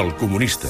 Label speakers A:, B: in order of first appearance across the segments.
A: El comunista.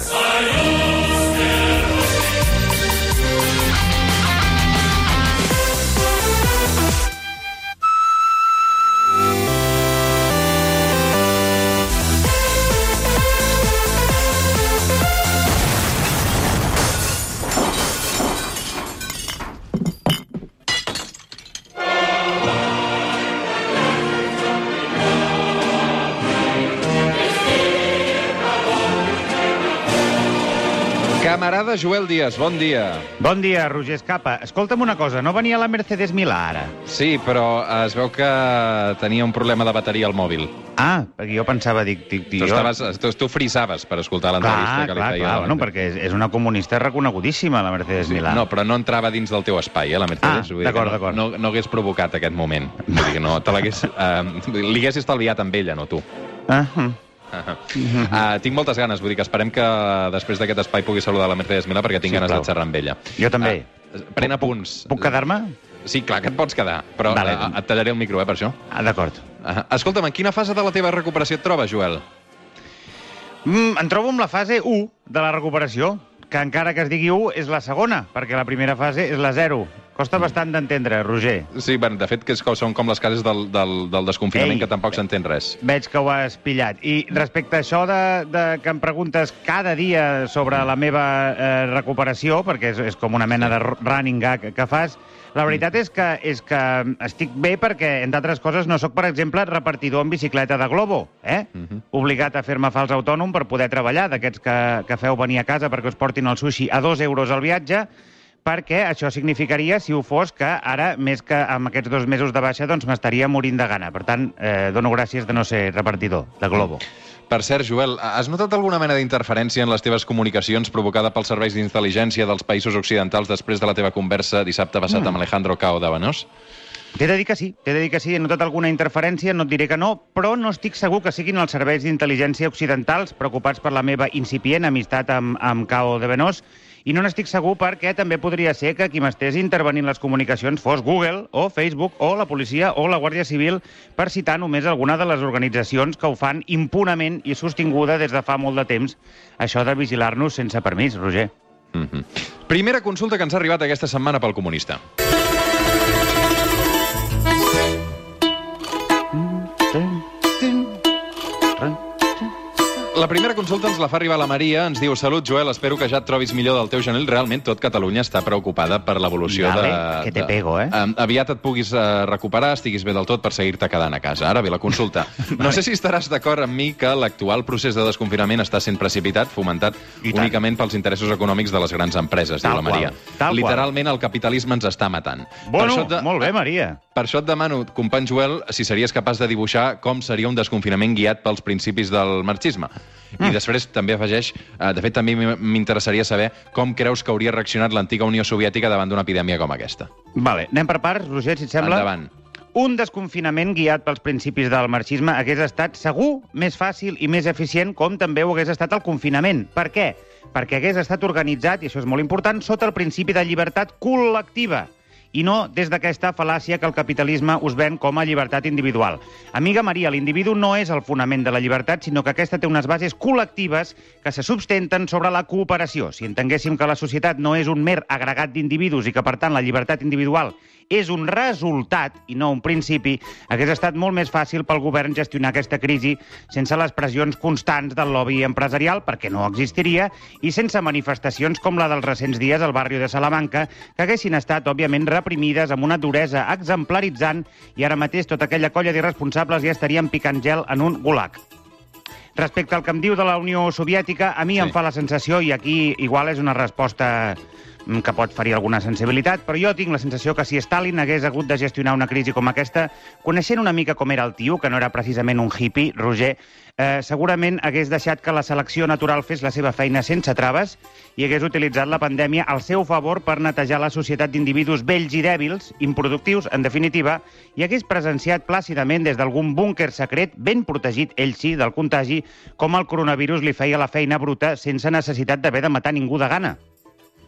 B: Camarada Joel Díaz, bon dia.
C: Bon dia, Roger Escapa. Escolta'm una cosa, no venia la Mercedes Milà ara?
B: Sí, però es veu que tenia un problema de bateria al mòbil.
C: Ah, perquè jo pensava, dic... dic, dic
B: Tu, estaves, tu, tu frisaves per escoltar l'entrevista
C: Clar,
B: que li
C: clar,
B: feia.
C: clar, bueno,
B: Mercedes.
C: perquè és, és una comunista reconegudíssima, la Mercedes Milà.
B: No, però no entrava dins del teu espai, eh, la Mercedes.
C: Ah,
B: que
C: d'acord,
B: no,
C: d'acord.
B: No, no hagués provocat aquest moment. Vull dir que no, te l'hagués... Uh, li hagués estalviat amb ella, no tu.
C: Ah, hm.
B: Uh, tinc moltes ganes, vull dir que esperem que després d'aquest espai pugui saludar la Mercedes Milà perquè tinc
C: Sí,
B: ganes de xerrar amb ella.
C: Jo també.
B: Uh, pren apunts.
C: Puc quedar-me?
B: Sí, clar que et pots quedar, però
C: Vale.
B: uh, et tallaré el micro, eh, per això.
C: Ah, d'acord.
B: Uh, escolta'm, en quina fase de la teva recuperació et trobes, Joel?
C: Mm, em trobo amb la fase 1 de la recuperació, que encara que es digui 1 és la segona, perquè la primera fase és la 0. Costa bastant d'entendre, Roger.
B: Sí, bueno, de fet, que és, són com les cases del, del, del desconfinament,
C: Ei.
B: que tampoc s'entén res.
C: Veig que ho has pillat. I respecte a això de, de que em preguntes cada dia sobre la meva eh, recuperació, perquè és, és com una mena de running gag que fas, la veritat és que, és que estic bé perquè, entre altres coses, no sóc, per exemple, repartidor en bicicleta de Globo, eh?
B: Mhm.
C: Obligat a fer-me fals autònom per poder treballar, d'aquests que, que feu venir a casa perquè us portin el sushi a dos euros al viatge, perquè això significaria, si ho fos, que ara, més que amb aquests dos mesos de baixa, doncs m'estaria morint de gana. Per tant, eh, dono gràcies de no ser repartidor de Globo.
B: Per cert, Joel, has notat alguna mena d'interferència en les teves comunicacions provocada pels serveis d'intel·ligència dels països occidentals després de la teva conversa dissabte passat
C: Mm.
B: amb Alejandro Cao de Benós?
C: T'he de dir que sí, t'he de dir que sí, he notat alguna interferència, no et diré que no, però no estic segur que siguin els serveis d'intel·ligència occidentals preocupats per la meva incipient amistat amb, amb Cao de Benós, i no n'estic segur perquè també podria ser que qui m'estés intervenint les comunicacions fos Google o Facebook o la policia o la Guàrdia Civil, per citar només alguna de les organitzacions que ho fan impunament i sostinguda des de fa molt de temps, això de vigilar-nos sense permís, Roger.
B: Mm -hmm. Primera consulta que ens ha arribat aquesta setmana pel comunista. La primera consulta ens la fa arribar la Maria. Ens diu, salut, Joel, espero que ja et trobis millor del teu genell. Realment, tot Catalunya està preocupada per l'evolució de...
C: que te
B: de-
C: pego, eh?
B: Um, aviat et puguis uh, recuperar, estiguis bé del tot per seguir-te quedant a casa. Ara bé, la consulta. No sé si estaràs d'acord amb mi que l'actual procés de desconfinament està sent precipitat, fomentat únicament pels interessos econòmics de les grans empreses,
C: Tal
B: diu la Maria.
C: qual, tal qual.
B: Literalment, el capitalisme ens està matant.
C: Bueno,
B: de-
C: molt bé, Maria.
B: per això et demano, company Joel, si series capaç de dibuixar com seria un desconfinament guiat pels principis del marxisme. I després també afegeix, eh, de fet també m'interessaria saber com creus que hauria reaccionat l'antiga Unió Soviètica davant d'una epidèmia com aquesta.
C: Vale, anem per parts, Roger, si et sembla.
B: Endavant.
C: Un desconfinament guiat pels principis del marxisme hagués estat segur més fàcil i més eficient, com també ho hagués estat el confinament. Per què? Perquè hagués estat organitzat, i això és molt important, sota el principi de llibertat col·lectiva i no des d'aquesta fal·làcia que el capitalisme us ven com a llibertat individual. Amiga Maria, l'individu no és el fonament de la llibertat, sinó que aquesta té unes bases col·lectives que se substenten sobre la cooperació. Si entenguéssim que la societat no és un mer agregat d'individus i que, per tant, la llibertat individual és un resultat i no un principi, hagués estat molt més fàcil pel govern gestionar aquesta crisi sense les pressions constants del lobby empresarial, perquè no existiria, i sense manifestacions com la dels recents dies al barri de Salamanca, que haguessin estat, òbviament, reprimides amb una duresa exemplaritzant i ara mateix tota aquella colla d'irresponsables ja estarien picant gel en un gulag. Respecte al que em diu de la Unió Soviètica, a mi
B: Sí.
C: em fa la sensació, i aquí igual és una resposta que pot ferir alguna sensibilitat, però jo tinc la sensació que si Stalin hagués hagut de gestionar una crisi com aquesta, coneixent una mica com era el tio, que no era precisament un hippie, Roger, eh, segurament hagués deixat que la selecció natural fes la seva feina sense traves i hagués utilitzat la pandèmia al seu favor per netejar la societat d'individus vells i dèbils, improductius, en definitiva, i hagués presenciat plàcidament des d'algun búnquer secret, ben protegit, ell sí, del contagi, com el coronavirus li feia la feina bruta sense necessitat d'haver de matar ningú de gana.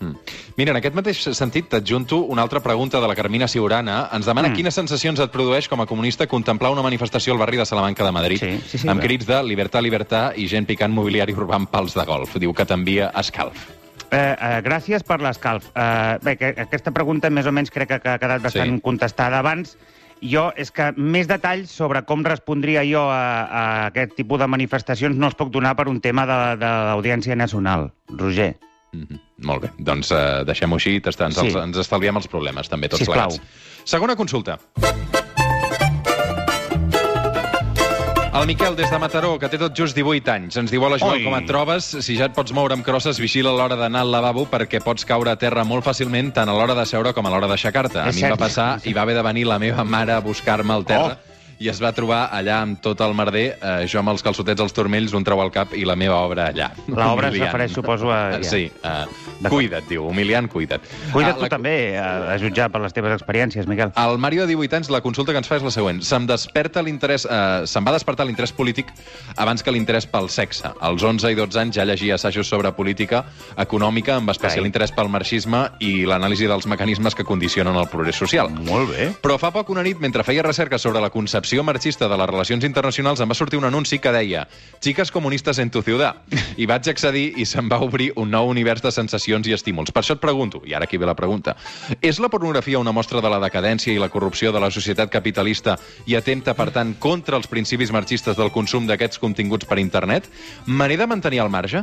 B: Mm. Mira, en aquest mateix sentit t'adjunto una altra pregunta de la Carmina Siurana. Ens demana
C: Mm.
B: quines sensacions et produeix com a comunista contemplar una manifestació al barri de Salamanca de Madrid
C: Sí, sí, sí,
B: amb
C: clar.
B: crits de libertà, libertà i gent picant mobiliari urbà amb pals de golf. Diu que t'envia escalf.
C: Eh, eh, gràcies per l'escalf. Eh, bé, que, aquesta pregunta més o menys crec que, que ha quedat bastant
B: Sí.
C: contestada abans. Jo, és que més detalls sobre com respondria jo a, a aquest tipus de manifestacions no els puc donar per un tema de, de l'Audiència Nacional. Roger.
B: Mm -hmm. Molt bé, doncs uh, deixem-ho així, ens,
C: Sí.
B: els, ens estalviem els problemes, també, tots
C: Sisplau.
B: plegats. Segona consulta. El Miquel, des de Mataró, que té tot just 18 anys, ens diu, hola Joel,
C: Oi.
B: com et trobes? Si ja et pots moure amb crosses, vigila a l'hora d'anar al lavabo perquè pots caure a terra molt fàcilment tant a l'hora de seure com a l'hora d'aixecar-te. A mi em va passar i va haver de venir la meva mare a buscar-me al terra
C: Oh.
B: I es va trobar allà amb tot el merder, eh, jo amb els calçotets als turmells, un treu al cap i la meva obra allà.
C: L'obra es refereix, suposo, a...
B: Eh, Sí,
C: D'acord.
B: cuida't, diu, humiliant, cuida't.
C: Cuida't
B: Ah,
C: tu
B: la-
C: també, a, a jutjar per les teves experiències, Miquel.
B: al Mario de 18 anys, la consulta que ens fa és la següent. Se'm desperta l'interès... Eh, se'm va despertar l'interès polític abans que l'interès pel sexe. Als 11 i 12 anys ja llegia assajos sobre política econòmica, amb especial
C: Carai.
B: interès pel marxisme i l'anàlisi dels mecanismes que condicionen el progrés social.
C: Molt bé.
B: Però fa poc una nit, mentre feia recerca sobre la concepció marxista de les relacions internacionals, em va sortir un anunci que deia «Chicas comunistas en tu ciudad». I vaig accedir i se'm va obrir un nou univers de sensacions i estímuls. Per això et pregunto, i ara aquí ve la pregunta, és la pornografia una mostra de la decadència i la corrupció de la societat capitalista i atenta, per tant, contra els principis marxistes del consum d'aquests continguts per internet? Me n'he de mantenir al marge?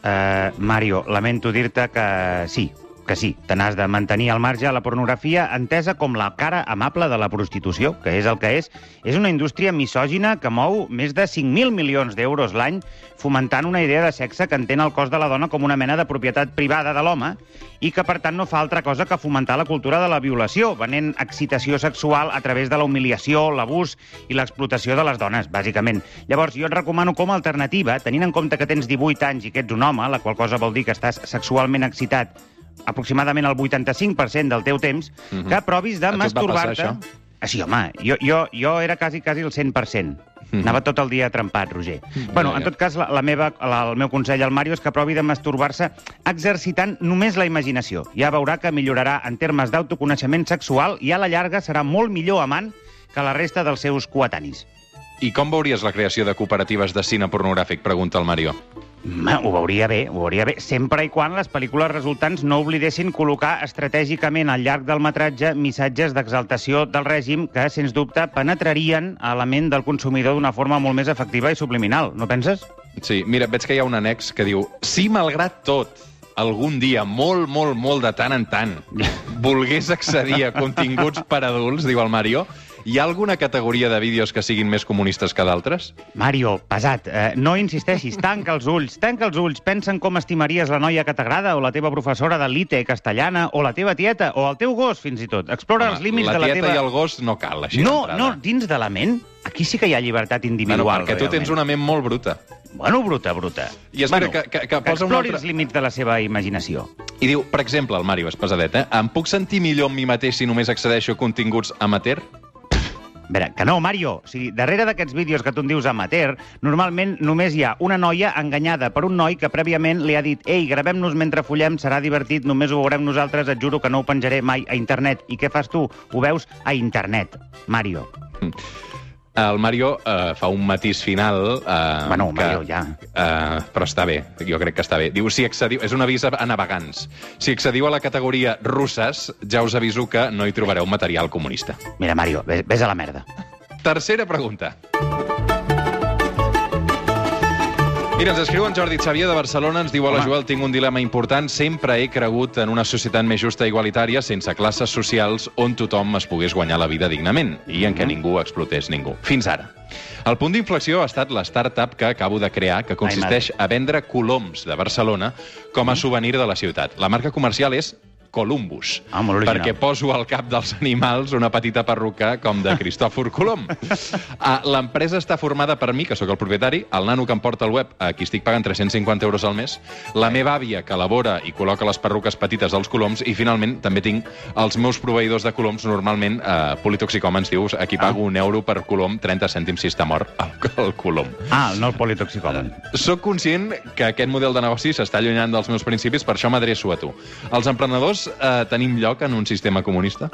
C: Uh, Mario, lamento dir-te que sí, que sí, te n'has de mantenir al marge. La pornografia, entesa com la cara amable de la prostitució, que és el que és, és una indústria misògina que mou més de 5.000 milions d'euros l'any fomentant una idea de sexe que entén el cos de la dona com una mena de propietat privada de l'home i que, per tant, no fa altra cosa que fomentar la cultura de la violació, venent excitació sexual a través de la humiliació, l'abús i l'explotació de les dones, bàsicament. Llavors, jo et recomano com a alternativa, tenint en compte que tens 18 anys i que ets un home, la qual cosa vol dir que estàs sexualment excitat aproximadament el 85% del teu temps,
B: Mhm.
C: que provis de masturbar-te... Ah, sí, home, jo, jo, jo era quasi, quasi el 100%.
B: Mhm.
C: Anava tot el dia trempat, Roger. Bueno,
B: Ja,
C: en
B: ja.
C: tot cas, la, la meva, la, el meu consell al Mario és que provi de masturbar-se exercitant només la imaginació. Ja veurà que millorarà en termes d'autoconeixement sexual i a la llarga serà molt millor amant que la resta dels seus coetanis.
B: I com veuries la creació de cooperatives de cine pornogràfic? Pregunta el Mario.
C: Ho veuria bé, ho veuria bé, sempre i quan les pel·lícules resultants no oblidessin col·locar estratègicament al llarg del metratge missatges d'exaltació del règim que, sens dubte, penetrarien a la ment del consumidor d'una forma molt més efectiva i subliminal, no penses?
B: Sí, mira, veig que hi ha un annex que diu si malgrat tot algun dia, molt, molt, molt de tant en tant, volgués accedir a continguts per adults, diu el Mario, hi ha alguna categoria de vídeos que siguin més comunistes que d'altres?
C: Mario, pesat, eh, no insisteixis, tanca els ulls, tanca els ulls, pensa en com estimaries la noia que t'agrada, o la teva professora de lite castellana, o la teva tieta, o el teu gos, fins i tot. Explora els límits
B: la
C: de la
B: tieta
C: teva...
B: i el gos no cal, així
C: No, no, dins de la ment, aquí sí que hi ha llibertat
B: Bueno,
C: individual.
B: perquè tu tens una ment molt bruta.
C: Bueno, bruta, bruta.
B: I es
C: bueno,
B: que- que- que
C: que
B: posa
C: explori
B: altre-
C: els límits de la seva imaginació.
B: I diu, per exemple, el Mario pesadet, eh? Em puc sentir millor amb mi mateix si només accedeixo a continguts amateur?
C: Veure, que no, Mario. O sigui, darrere d'aquests vídeos que tu en dius amateur, normalment només hi ha una noia enganyada per un noi que prèviament li ha dit «Ei, gravem-nos mentre follem, serà divertit, només ho veurem nosaltres, et juro que no ho penjaré mai a internet». I què fas tu? Ho veus a internet, Mario.
B: El Mario eh, fa un matís final... Eh,
C: Bueno,
B: que,
C: Mario, ja.
B: Eh, però està bé, jo crec que està bé. Diu, si accediu... És un avís a navegants. Si accediu a la categoria russes, ja us aviso que no hi trobareu material comunista.
C: Mira, Mario, ves, ves a la merda.
B: Tercera pregunta. Mira, ens escriu en Jordi Xavier de Barcelona, ens diu, hola. Joel, tinc un dilema important, sempre he cregut en una societat més justa i igualitària, sense classes socials, on tothom es pogués guanyar la vida dignament i en què
C: Mhm.
B: ningú explotés ningú. Fins ara. El punt d'inflexió ha estat la startup que acabo de crear, que consisteix a vendre coloms de Barcelona com a souvenir de la ciutat. La marca comercial és Columbus.
C: Ah, molt original.
B: perquè poso al cap dels animals una petita perruca com de Cristòfor Colom. Ah, L'empresa està formada per mi, que sóc el propietari, el nano que em porta el web, a qui estic pagant 350 euros al mes, la meva àvia, que elabora i col·loca les perruques petites dels coloms, i finalment també tinc els meus proveïdors de coloms, normalment eh, politoxicòmens, dius, aquí pago un euro per colom, 30 cèntims si està mort el, el colom.
C: Ah, no el politoxicòmen.
B: Soc conscient que aquest model de negoci s'està allunyant dels meus principis, per això m'adreço a tu. Els emprenedors eh, tenim lloc en un sistema comunista?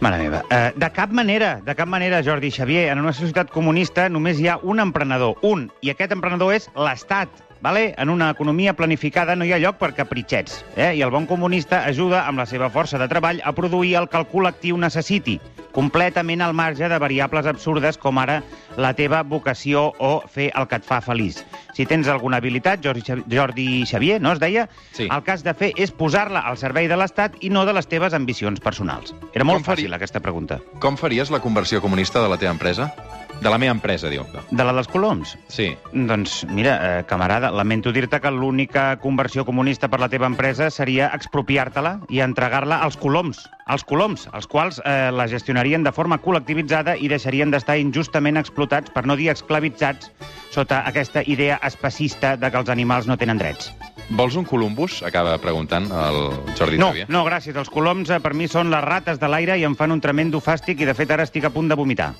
C: Mare meva. Uh, de cap manera, de cap manera, Jordi Xavier, en una societat comunista només hi ha un emprenedor, un, i aquest emprenedor és l'Estat. Vale? En una economia planificada no hi ha lloc per capritxets, eh? i el bon comunista ajuda amb la seva força de treball a produir el que el col·lectiu necessiti, completament al marge de variables absurdes com ara la teva vocació o fer el que et fa feliç. Si tens alguna habilitat, Jordi, Jordi Xavier, no es deia?
B: Sí.
C: El has de fer és posar-la al servei de l'Estat i no de les teves ambicions personals. Era molt
B: Com faria-
C: fàcil, aquesta pregunta.
B: Com faries la conversió comunista de la teva empresa? De la meva empresa, diu.
C: De la dels coloms?
B: Sí.
C: Doncs, mira, eh, camarada, lamento dir-te que l'única conversió comunista per la teva empresa seria expropiar-te-la i entregar-la als coloms, als coloms, els quals eh, la gestionarien de forma col·lectivitzada i deixarien d'estar injustament explotats, per no dir esclavitzats, sota aquesta idea especista de que els animals no tenen drets.
B: Vols un Columbus? Acaba preguntant el Jordi
C: No, no, gràcies. Els coloms eh, per mi són les rates de l'aire i em fan un tremendo fàstic i, de fet, ara estic a punt de vomitar.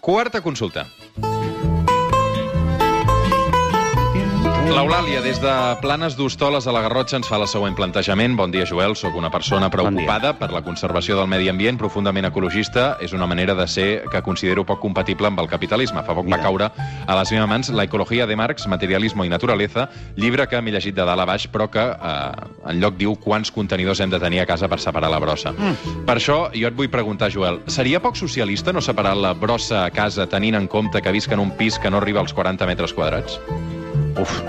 B: Quarta consulta. L'Eulàlia, des de Planes d'Hostoles a la Garrotxa, ens fa el següent plantejament. Bon dia, Joel. Sóc una persona preocupada per la conservació del medi ambient, profundament ecologista. És una manera de ser que considero poc compatible amb el capitalisme. Fa poc
C: Mira.
B: va caure a les meves mans La ecologia de Marx, materialismo i naturaleza, llibre que m'he llegit de dalt a baix, però que eh, en lloc diu quants contenidors hem de tenir a casa per separar la brossa. Mm. Per això jo et vull preguntar, Joel, seria poc socialista no separar la brossa a casa tenint en compte que visc en un pis que no arriba als 40 metres quadrats?
C: Uf.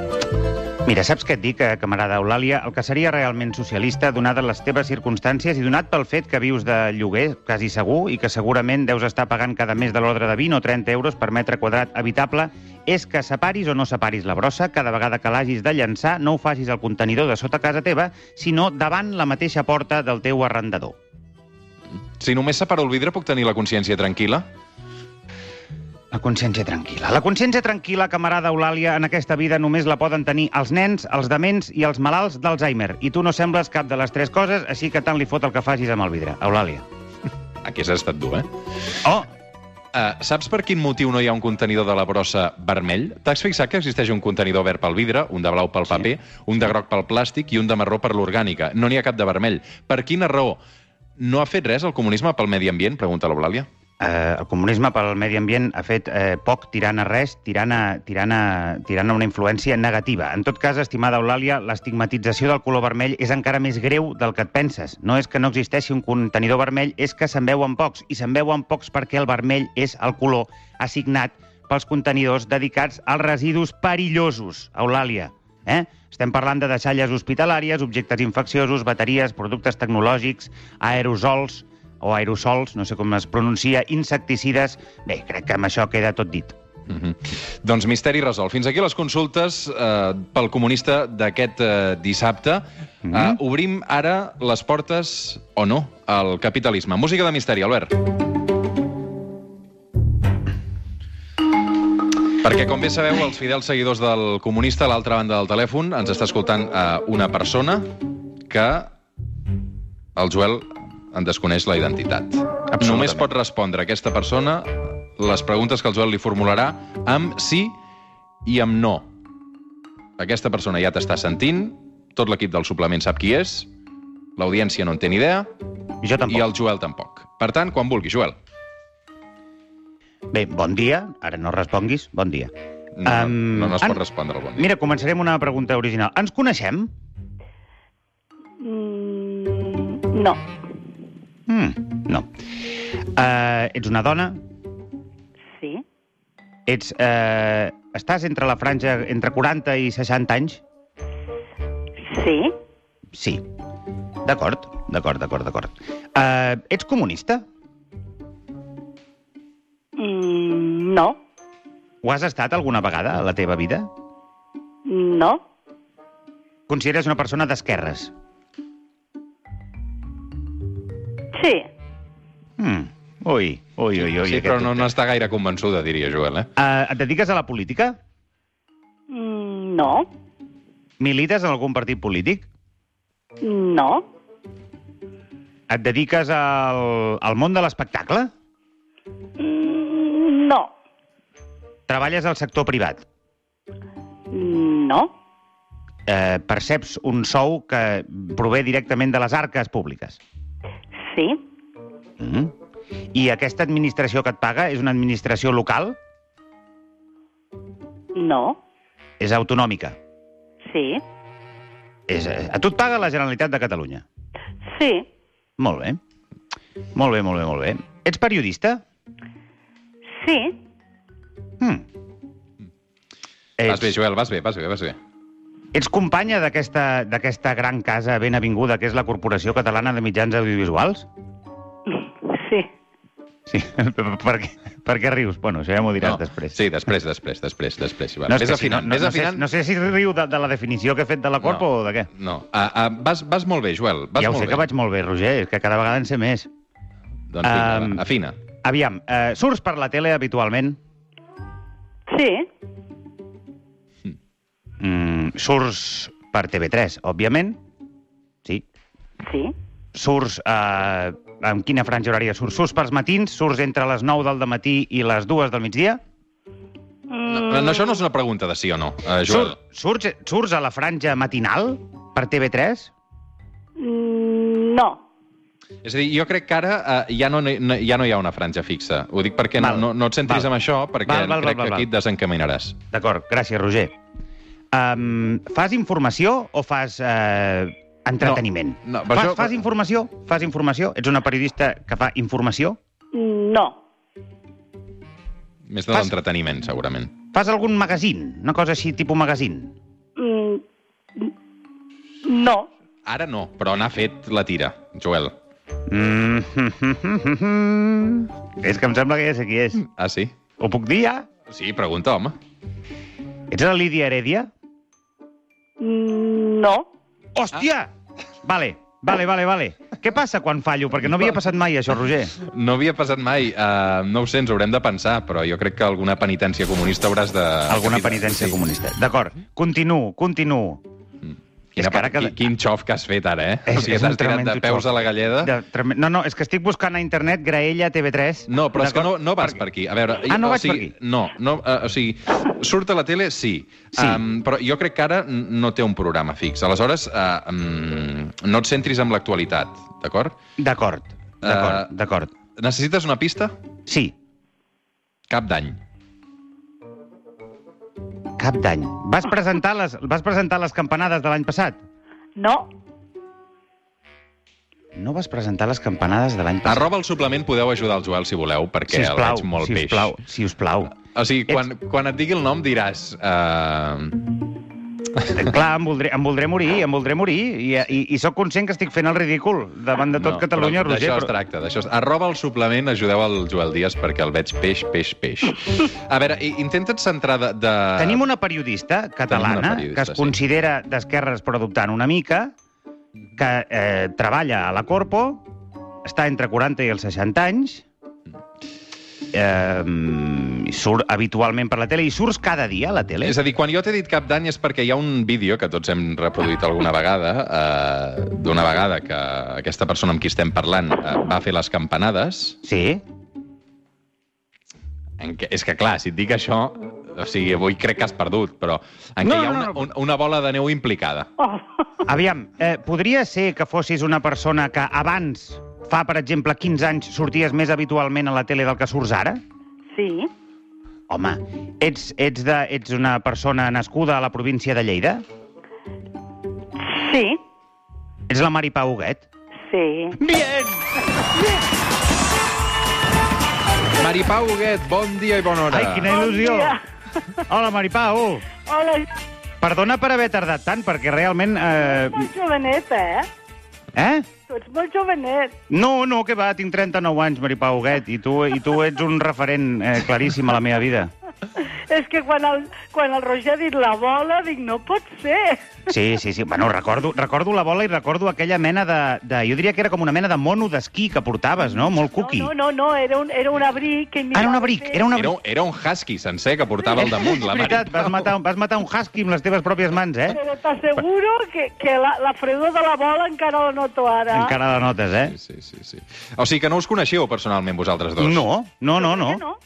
C: Mira, saps què et dic, eh, camarada Eulàlia? El que seria realment socialista, donades les teves circumstàncies i donat pel fet que vius de lloguer, quasi segur, i que segurament deus estar pagant cada mes de l'ordre de 20 o 30 euros per metre quadrat habitable, és que separis o no separis la brossa, cada vegada que l'hagis de llançar, no ho facis al contenidor de sota casa teva, sinó davant la mateixa porta del teu arrendador.
B: Si només separo el vidre, puc tenir la consciència tranquil·la?
C: La consciència tranquil·la. La consciència tranquil·la, camarada Eulàlia, en aquesta vida només la poden tenir els nens, els dements i els malalts d'Alzheimer. I tu no sembles cap de les tres coses, així que tant li fot el que facis amb el vidre. Eulàlia.
B: Aquí has estat dur, eh?
C: Oh,
B: Uh, saps per quin motiu no hi ha un contenidor de la brossa vermell? T'has fixat que existeix un contenidor verd pel vidre, un de blau pel
C: Sí.
B: paper, un de groc pel plàstic i un de marró per l'orgànica. No n'hi ha cap de vermell. Per quina raó? No ha fet res el comunisme pel medi ambient? Pregunta l'Eulàlia.
C: Eh, el comunisme pel medi ambient ha fet eh, poc tirant a res, tirant a, tirant, a, tirant a una influència negativa. En tot cas, estimada Eulàlia, l'estigmatització del color vermell és encara més greu del que et penses. No és que no existeixi un contenidor vermell, és que se'n veuen pocs, i se'n veuen pocs perquè el vermell és el color assignat pels contenidors dedicats als residus perillosos, Eulàlia. Eh? Estem parlant de deixalles hospitalàries, objectes infecciosos, bateries, productes tecnològics, aerosols o aerosols, no sé com es pronuncia, insecticides... Bé, crec que amb això queda tot dit.
B: Mm -hmm. Doncs misteri resolt. Fins aquí les consultes eh, pel comunista d'aquest eh, dissabte. Mm -hmm. eh, obrim ara les portes, o no, al capitalisme. Música de misteri, Albert. Perquè, com bé sabeu, els fidels seguidors del comunista, a l'altra banda del telèfon, ens està escoltant eh, una persona que el Joel en desconeix la identitat. Només pot respondre aquesta persona les preguntes que el Joel li formularà amb sí i amb no. Aquesta persona ja t'està sentint, tot l'equip del suplement sap qui és, l'audiència no en té ni idea,
C: I jo tampoc.
B: i el Joel tampoc. Per tant, quan vulgui, Joel.
C: Bé, bon dia. Ara no responguis. Bon dia.
B: No,
C: Em,
B: no, no es
C: en-
B: pot respondre al bon dia.
C: Mira, començarem una pregunta original. Ens coneixem?
A: Mm, no,
C: Mm, no. Uh, ets una dona?
A: sí,
C: Ets, uh, estàs entre la franja entre 40 i 60 anys?
A: sí,
C: Sí. D'acord, d'acord, d'acord, d'acord. Uh, ets comunista?
A: mm, no,
C: Ho has estat alguna vegada a la teva vida?
A: no,
C: Consideres una persona d'esquerres?
A: Sí.
C: Mm. Ui, ui, ui, ui.
B: sí, però no, no està gaire convençuda, diria Joel, eh?
C: Uh, et dediques a la política?
A: Mm, no.
C: Milites en algun partit polític?
A: No.
C: Et dediques al, al món de l'espectacle?
A: Mm, no.
C: Treballes al sector privat?
A: No.
C: Eh, perceps un sou que prové directament de les arques públiques?
A: Sí.
C: Mm. I aquesta administració que et paga és una administració local?
A: No.
C: És autonòmica?
A: Sí.
C: És, eh, a tu et paga la Generalitat de Catalunya?
A: Sí.
C: Molt bé. Molt bé, molt bé, molt bé. Ets periodista?
A: Sí.
C: Mm.
B: Vas bé,
C: Ets,
B: Joel, vas bé, vas bé, vas bé.
C: Ets companya d'aquesta d'aquesta gran casa ben avinguda que és la Corporació Catalana de Mitjans Audiovisuals?
A: Sí.
C: Sí. per, què, per què rius? Bueno, això ja m'ho diràs
B: No,
C: després.
B: Sí, després, després, després, després. Va.
C: No, és
B: Ves
C: que si
B: afinant,
C: no, no,
B: ves
C: no, sé,
B: afinant.
C: no sé si riu de, de la definició que he fet de la Corpo
B: No.
C: o de què.
B: No, uh, uh, vas, vas molt bé, Joel, vas
C: ja ho
B: molt
C: sé
B: bé.
C: que vaig molt bé, Roger, és que cada vegada en sé més.
B: Doncs vinga,
C: Um,
B: va, afina.
C: Aviam, eh, surts per la tele habitualment?
A: Sí.
C: Mm, surts per TV3, òbviament? Sí.
A: Sí.
C: Surts... Eh, amb quina franja horària surts? Surts pels matins? Surts entre les 9 del matí i les 2 del migdia?
A: Mm,
B: No, no, això no és una pregunta de sí o no, uh, Joel.
C: Sur, surts, surts a la franja matinal per TV3?
A: mm, no.
B: És a dir, jo crec que ara uh, ja, no, no, ja no hi ha una franja fixa. Ho dic perquè
C: Val.
B: no, no, no et centris
C: Val.
B: en això, perquè
C: Val, val, val,
B: crec
C: val,
B: que aquí
C: val.
B: et desencaminaràs.
C: D'acord, gràcies, Roger. Um, fas informació o fas eh, entreteniment?
B: No, no,
C: fas,
B: això-
C: fas informació? Fas informació? Ets una periodista que fa informació?
A: No.
B: Més de
C: Fas-
B: l'entreteniment, segurament.
C: Fas algun magazine? Una cosa així, tipus magazine?
A: Mm, no.
B: Ara no, però n'ha fet la tira, Joel.
C: Mm és que em sembla que ja sé qui és.
B: Ah, sí?
C: Ho puc dir ja?
B: Sí, pregunta, home.
C: Ets la Lídia Heredia?
A: Mm, no.
C: Hòstia! Vale, vale, vale, vale. Què passa quan fallo? Perquè no havia passat mai això, Roger.
B: No havia passat mai. Uh, no ho sé, ens haurem de pensar, però jo crec que alguna penitència comunista hauràs de...
C: Alguna penitència
B: sí.
C: comunista. D'acord, continuo, continuo.
B: Quina,
C: És que ara
B: quin,
C: que-
B: quin xof que has fet ara, eh?
C: És-
B: o sigui, t'has tirat de peus
C: xof.
B: a la galleda.
C: De, trem- no, no, és que estic buscant a internet Graella TV3.
B: No, però és que no, no vas per aquí. A veure,
C: Ah, no
B: o
C: vaig
B: sigui,
C: per aquí.
B: No, no uh, o sigui, surt a la tele, sí.
C: Sí.
B: Um, però jo crec que ara no té un programa fix. Aleshores, uh, um, no et centris en l'actualitat, d'acord?
C: D'acord, d'acord,
B: Eh,
C: d'acord.
B: Necessites una pista?
C: Sí,
B: Cap d'any.
C: Cap d'any. Vas presentar les, vas presentar les campanades de l'any passat?
A: No.
C: No vas presentar les campanades de l'any passat.
B: Arroba el suplement podeu ajudar el Joel si voleu, perquè el veig molt
C: si us
B: peix.
C: plau, si us plau.
B: O sigui, quan, quan et digui el nom diràs... Uh,
C: Clar, em voldré, em voldré morir, em voldré morir, i, i, i sóc conscient que estic fent el ridícul davant de tot Catalunya,
B: però
C: Roger.
B: D'això es tracta. D'això es... Arroba el suplement, ajudeu el Joel Díaz perquè el veig peix, peix, peix. A veure, intenta't centrar de... de...
C: Tenim una periodista catalana
B: una periodista,
C: que es
B: sí.
C: considera d'esquerres però dubtant una mica, que eh, treballa a la Corpo, està entre 40 i els 60 anys, eh, i surt habitualment per la tele, i surts cada dia a la tele.
B: És a dir, quan jo t'he dit cap d'any és perquè hi ha un vídeo que tots hem reproduït alguna vegada, eh, d'una vegada que aquesta persona amb qui estem parlant eh, va fer les campanades,
C: Sí?
B: en què, és que clar, si et dic això, o sigui, avui crec que has perdut, però en
C: No,
B: què hi ha
C: no,
B: una,
C: no.
B: un- una bola de neu implicada.
A: Oh.
C: Aviam, eh, podria ser que fossis una persona que abans, fa, per exemple, 15 anys, sorties més habitualment a la tele del que surts ara?
A: Sí.
C: Home, ets, ets, de, ets una persona nascuda a la província de Lleida?
A: Sí.
C: Ets la Mari Pau Huguet?
A: Sí.
C: Bien!
B: Maripau Huguet, bon dia i bona hora.
C: Ai, quina il·lusió!
A: Bon.
C: Hola, Mari Pau!
A: Hola,
C: Perdona per haver tardat tant, perquè realment... Eh,
A: molt jovenet, eh?
C: Eh?
A: Tu ets molt jovenet.
C: No, no, que va, tinc 39 anys, Mari Pau Huguet, i tu, i tu ets un referent eh, claríssim a la meva vida.
A: És que quan el, quan el Roger ha dit la bola, dic, no pot ser.
C: Sí, sí, sí. Bueno, recordo, recordo la bola i recordo aquella mena de, de... Jo diria que era com una mena de mono d'esquí que portaves, no? Molt cuqui.
A: No, no, no, era un, era un abric. Que
C: Ah, era un abric, era un
B: Era,
C: abric.
B: un- era un husky sencer que portava al damunt la
C: veritat, vas matar, vas matar un husky amb les teves pròpies mans, eh?
A: Però t'asseguro que, que la, la fredor de la bola encara la noto ara.
C: Encara la notes, eh?
B: Sí, sí, sí, sí. O sigui que no us coneixeu personalment, vosaltres dos?
C: No, no, no, no.
A: no.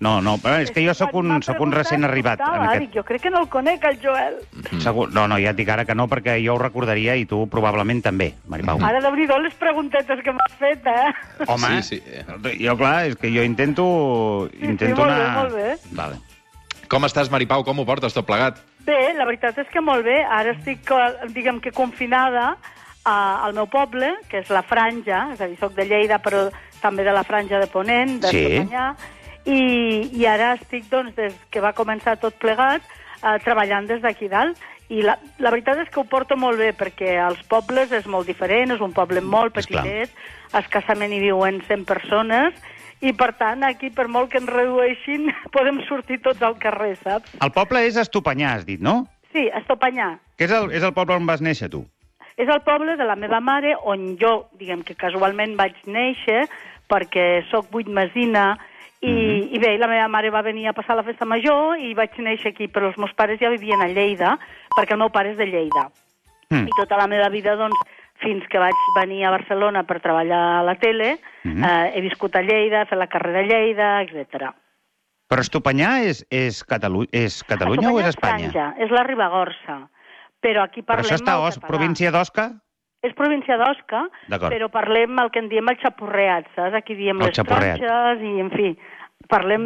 C: No, no, però és que jo sóc un, sóc un recent arribat. En aquest...
A: dic, jo crec que no el conec, el Joel.
C: Segur... No, no, ja et dic ara que no, perquè jo ho recordaria i tu probablement també, Maripau.
A: Ara, de veritat, les preguntetes que m'has fet, eh?
C: Home,
B: Sí, sí.
C: jo, clar, és que jo intento...
A: sí,
C: intento
A: molt bé,
C: anar...
A: molt bé.
C: Vale.
B: Com estàs, Maripau? Com ho portes tot plegat?
A: Bé, la veritat és que molt bé. Ara estic, diguem que, confinada a, al meu poble, que és la Franja, és a dir, soc de Lleida, però també de la Franja de Ponent, de
C: Sí.
A: I, i ara estic, doncs, des que va començar tot plegat, eh, treballant des d'aquí dalt. I la, la veritat és que ho porto molt bé, perquè als pobles és molt diferent, és un poble molt petitet, escassament hi viuen 100 persones, i per tant, aquí, per molt que ens redueixin, podem sortir tots al carrer, saps?
C: El poble és Estopanyà, has dit, no?
A: Sí, Estopanyà.
C: Que és el, és el poble on vas néixer, tu?
A: És el poble de la meva mare, on jo, diguem que casualment vaig néixer, perquè sóc vuit mesina, i, mm
C: Mhm.
A: -hmm. i bé, la meva mare va venir a passar la festa major i vaig néixer aquí, però els meus pares ja vivien a Lleida, perquè el meu pare és de Lleida.
C: Mm.
A: I tota la meva vida, doncs, fins que vaig venir a Barcelona per treballar a la tele,
C: Mhm.
A: eh, he viscut a Lleida, he fet la carrera a Lleida, etc.
C: Però Estopanyà és, és, Catalu és Catalunya o és Espanya?
A: Franja, és la Ribagorça. Però aquí
C: Però
A: parlem
C: això està a
A: català.
C: província d'Osca?
A: És província d'Osca, però parlem el que en diem el xapurreat, saps? Aquí diem
C: El
A: les
C: xapurreat.
A: tronxes i, en fi, parlem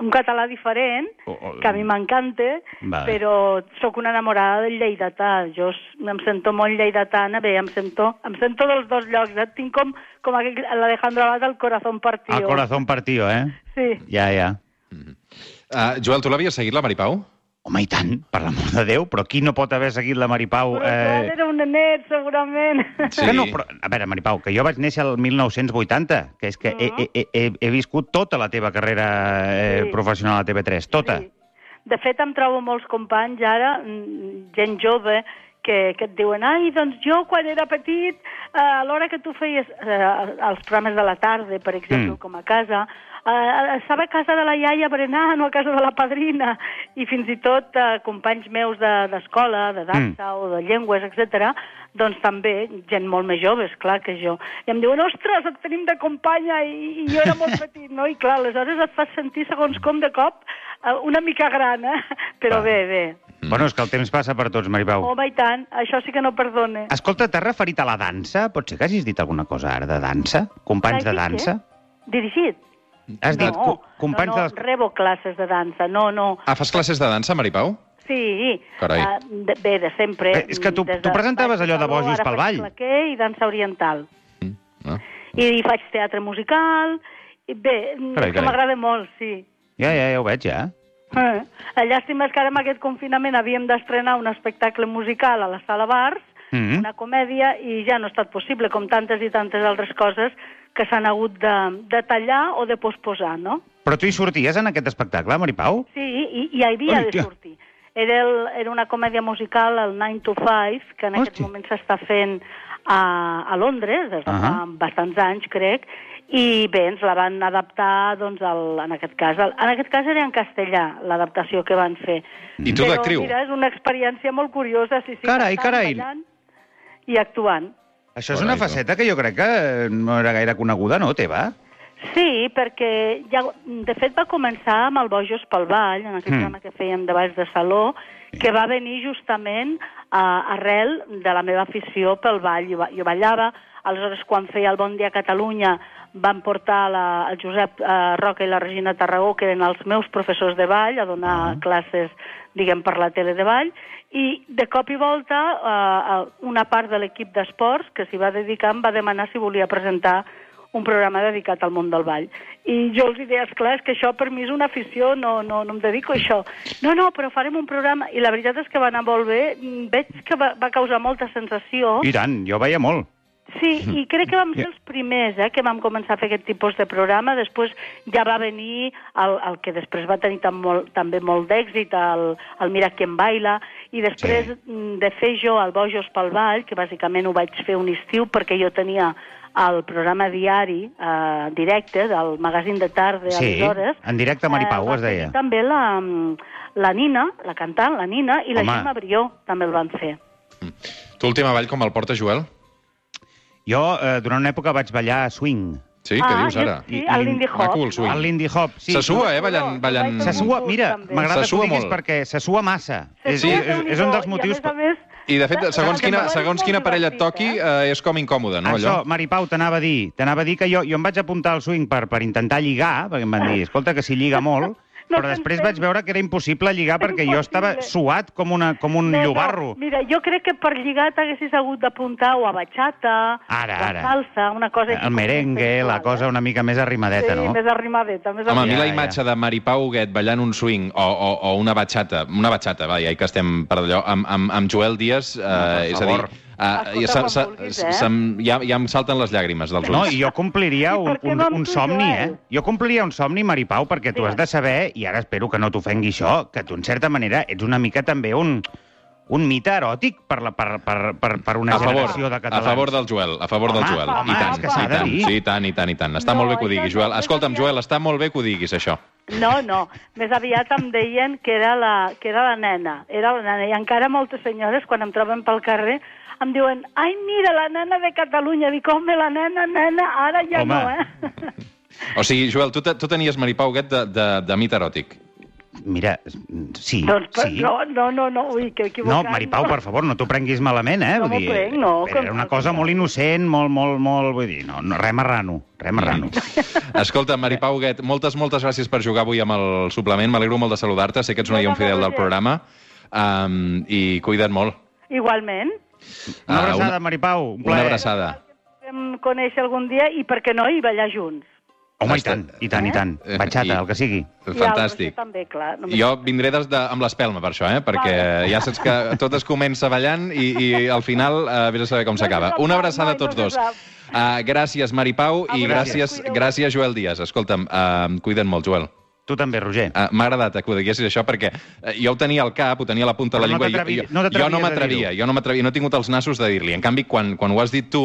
A: un català diferent,
C: O- o-
A: que a mi m'encanta,
C: Vale.
A: però sóc una enamorada del lleidatà. Jo em sento molt lleidatana, bé, em sento, em sento dels dos llocs, eh? Tinc com, com l'Alejandro Abad el corazón partido.
C: El corazón partió, eh?
A: Sí.
C: Ja, ja.
B: Uh, Joel, tu l'havies seguit, la Maripau?
C: Home, i tant, per l'amor de Déu, però qui no pot haver seguit la Maripau?
A: Però eh... era un nenet, segurament.
B: Sí.
C: Que no, però, a veure, Maripau, que jo vaig néixer el 1980, que és que he, he, he, he, he viscut tota la teva carrera eh,
A: Sí.
C: professional a TV3, tota.
A: Sí. De fet, em trobo molts companys ara, mm, gent jove, que, que et diuen ai, doncs jo quan era petit, eh, a l'hora que tu feies eh, els programes de la tarda, per exemple,
C: Mm.
A: com a casa, eh, estava a casa de la iaia berenant o a casa de la padrina, i fins i tot eh, companys meus de- d'escola, de, de dansa
C: Mm.
A: o de llengües, etc doncs també, gent molt més jove, clar que jo. I em diuen, ostres, et tenim de companya, i, i jo era molt petit, no? I clar, aleshores et fas sentir segons com de cop eh, una mica gran, eh? Però
C: Va.
A: bé, bé.
C: Mm. Bueno, és que el temps passa per tots, Maripau.
A: Home, i tant, això sí que no perdone.
C: Escolta, t'has referit a la dansa? Pot ser que hagis dit alguna cosa ara de dansa? Companys de dansa?
A: Dirigit?
C: Has dit
A: no,
C: co- companys
A: no, no,
C: de les...
A: rebo classes de dansa, no, no.
B: Ah, fas classes de dansa, Maripau?
A: Sí,
B: Carai.
A: eh, de, bé, de sempre.
C: Eh, és que tu- tu presentaves allò de Bojos
A: ara
C: pel
A: faig
C: Ball.
A: claqué i dansa oriental.
B: Mm. Ah.
A: I faig teatre musical, i bé,
C: Carai,
A: és que
C: carai.
A: m'agrada molt, sí.
C: Ja, ja, ja ho veig, ja.
A: Eh, llàstima és que ara amb aquest confinament havíem d'estrenar un espectacle musical a la Sala Bars,
C: Mhm.
A: una comèdia, i ja no ha estat possible, com tantes i tantes altres coses que s'han hagut de, de tallar o de posposar, no?
C: Però tu hi sorties en aquest espectacle, Maripau?
A: Sí, i, i hi havia de
C: Hòstia.
A: sortir. Era, el, era una comèdia musical, el 9 to 5, que en aquest
C: Hòstia.
A: moment s'està fent a, a Londres, des de fa
C: Ahà.
A: bastants anys, crec, i bé, ens la van adaptar, doncs, al, en aquest cas. El, en aquest cas era en castellà, l'adaptació que van fer.
B: I tu
A: Però,
B: d'actriu?
A: mira, és una experiència molt curiosa, sí, sí.
C: Carai, carai.
A: ballant I actuant.
C: Això és una faceta que jo crec que no era gaire coneguda, no, teva?
A: Sí, perquè ja, de fet va començar amb el Bojos pel Ball, en aquell
C: Mm.
A: programa que fèiem de balls de saló, que va venir justament uh, arrel de la meva afició pel ball. Jo, jo ballava, aleshores quan feia el Bon Dia a Catalunya van portar la, el Josep uh, Roca i la Regina Tarragó, que eren els meus professors de ball, a donar classes, diguem, per la tele de ball, i de cop i volta uh, una part de l'equip d'esports que s'hi va dedicar em va demanar si volia presentar un programa dedicat al món del ball. I jo els deia, esclar, és que això per mi és una afició, no, no, no em dedico a això. No, no, però farem un programa... I la veritat és que va anar molt bé. Veig que va, va causar molta sensació.
C: I tant, jo veia molt.
A: Sí, i crec que vam ser els primers eh, que vam començar a fer aquest tipus de programa. Després ja va venir el, el que després va tenir tan molt, també molt d'èxit, el, el Mira qui em baila, i després
C: Sí.
A: sí. de fer jo el Bojos pel Ball, que bàsicament ho vaig fer un estiu perquè jo tenia el programa diari eh, directe del magazín de tarda
C: Sí,
A: aleshores.
C: en directe a Maripau,
A: va
C: es deia.
A: també la, la Nina, la cantant, la Nina, i la
C: Home.
A: Gemma Brió també el van fer.
B: Tu l'última ball com el porta, Joel?
C: Jo, eh, durant una època, vaig ballar swing.
B: Sí, què
A: ah,
B: dius
A: jo
B: ara?
A: Sí,
C: I-
A: el Lindy
B: Maco, el
A: Hop.
B: swing.
C: El Lindy Hop. Sí,
B: Se sua, eh, ballant... ballant...
C: Se sua, mira, m'agrada que ho diguis
B: molt.
C: perquè se sua massa.
A: Se
C: És,
A: sua
C: és, és, un dels
A: i a
C: motius...
A: més a més,
B: I, de fet, segons quina, segons quina parella et toqui,
A: eh?
B: eh, és com incòmode, no,
C: Això,
B: allò?
C: Maripau, t'anava a dir, t'anava a dir que jo, jo em vaig apuntar al swing per, per intentar lligar, perquè em van dir, escolta, que si lliga molt,
A: No
C: però després vaig veure que era impossible lligar perquè jo estava
A: Impossible.
C: suat com, una, com un
A: No, no,
C: llobarro.
A: Mira, jo crec que per lligar t'haguessis hagut d'apuntar o a bachata,
C: Ara,
A: o a
C: ara.
A: salsa, una cosa... així
C: El merengue, la cosa
A: eh?
C: una mica més arrimadeta,
A: sí,
C: no?
A: més arrimadeta, més
B: Home, a mi
C: Ja,
B: la
C: ja.
B: imatge de Maripau Huguet ballant un swing o, o, o una batxata, una batxata, va, ja que estem per allò, amb, amb, amb Joel Díaz, eh,
C: per
B: és a dir,
C: favor.
B: eh,
A: Escolta,
B: sa, sa,
A: vulguis, eh?
B: se'm- ja, ja em salten les llàgrimes dels
C: No,
B: ulls.
C: i jo compliria
A: I
C: un, un,
A: no
C: un somni, eh?
A: Joel?
C: Jo compliria un somni, Maripau, perquè tu has de saber, i ara espero que no t'ofengui això, que tu, en certa manera, ets una mica també un, un mite eròtic per, la, per, per, per, per una
B: A favor,
C: generació de
B: a
C: catalans.
B: favor del Joel, a favor del
C: Home,
B: Joel.
A: home,
B: I tant,
A: és que
C: s'ha
B: i
C: de
B: tant,
C: dir.
B: sí, i tant, i tant, i tant. Està
A: No,
B: molt bé que ho diguis,
A: no,
B: Joel. Escolta'm, Joel, està molt bé que ho diguis, això.
A: No, no, més aviat em deien que era, la, que era la nena, era la nena, i encara moltes senyores, quan em troben pel carrer, em diuen, ai, mira, la nena de Catalunya, dic, home, la nena, nena, ara ja
C: Home.
A: no, eh?
B: O sigui, Joel, tu, tu tenies Maripau Huguet de, de, de mite eròtic.
C: Mira, sí,
A: doncs, per-
C: sí.
A: no, no, no, no, ui, que
C: No,
A: equivocat.
C: Maripau, per favor, no t'ho prenguis malament, eh?
A: No
C: Vull
A: m'ho prenc, no,
C: Era
A: com-
C: una cosa molt innocent, molt, molt, molt... Vull dir, no, no res marrano, res marrano.
B: Escolta, Maripau Huguet, moltes, moltes gràcies per jugar avui amb el suplement. M'alegro molt de saludar-te. Sé que ets una
A: No, no, no,
B: fidel del programa. Um, I cuida't molt.
A: Igualment.
C: Una
B: Ah,
C: abraçada,
B: una-
C: Maripau, un
B: Una
C: plaer.
B: abraçada.
A: Em conèixer algun dia i, per què no, i ballar junts.
C: Home, i tant, i tant, i tant.
B: Eh,
C: Batxata,
B: i-
C: el que sigui.
B: Fantàstic.
A: Roger també, clar. només-
B: Jo vindré des de, amb l'espelma per això, eh? perquè ja saps que tot es comença ballant i, i al final uh, vés a saber com
A: se
B: s'acaba. Una abraçada a tots
A: no
B: dos. Uh, gràcies, Maripau, i
A: Gràcies.
B: gràcies, gràcies, Joel Díaz. Escolta'm, uh, cuida't molt, Joel.
C: Tu també, Roger.
B: Uh, M'ha agradat que ho diguessis això perquè uh, jo ho tenia al cap, ho tenia a la punta de la
C: Però no
B: llengua i jo, jo,
C: no
B: jo no m'atrevia, jo no m'atrevia, no he tingut els nassos de dir-li. En canvi, quan, quan ho has dit tu,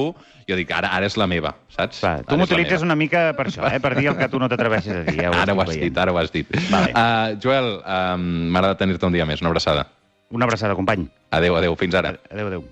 B: jo dic, ara, ara és la meva, saps?
C: Clar, tu m'utilitzes una mica per això, eh? per dir el que tu no t'atreveixes a dir. Ja
B: Ara ho has
C: estic
B: dit,
C: veient.
B: ara ho has dit.
C: Vale.
B: Uh, Joel, um, m'agrada tenir-te un dia més. Una abraçada.
C: Una abraçada, company.
B: Adéu, adéu, fins ara.
C: Adéu, adéu.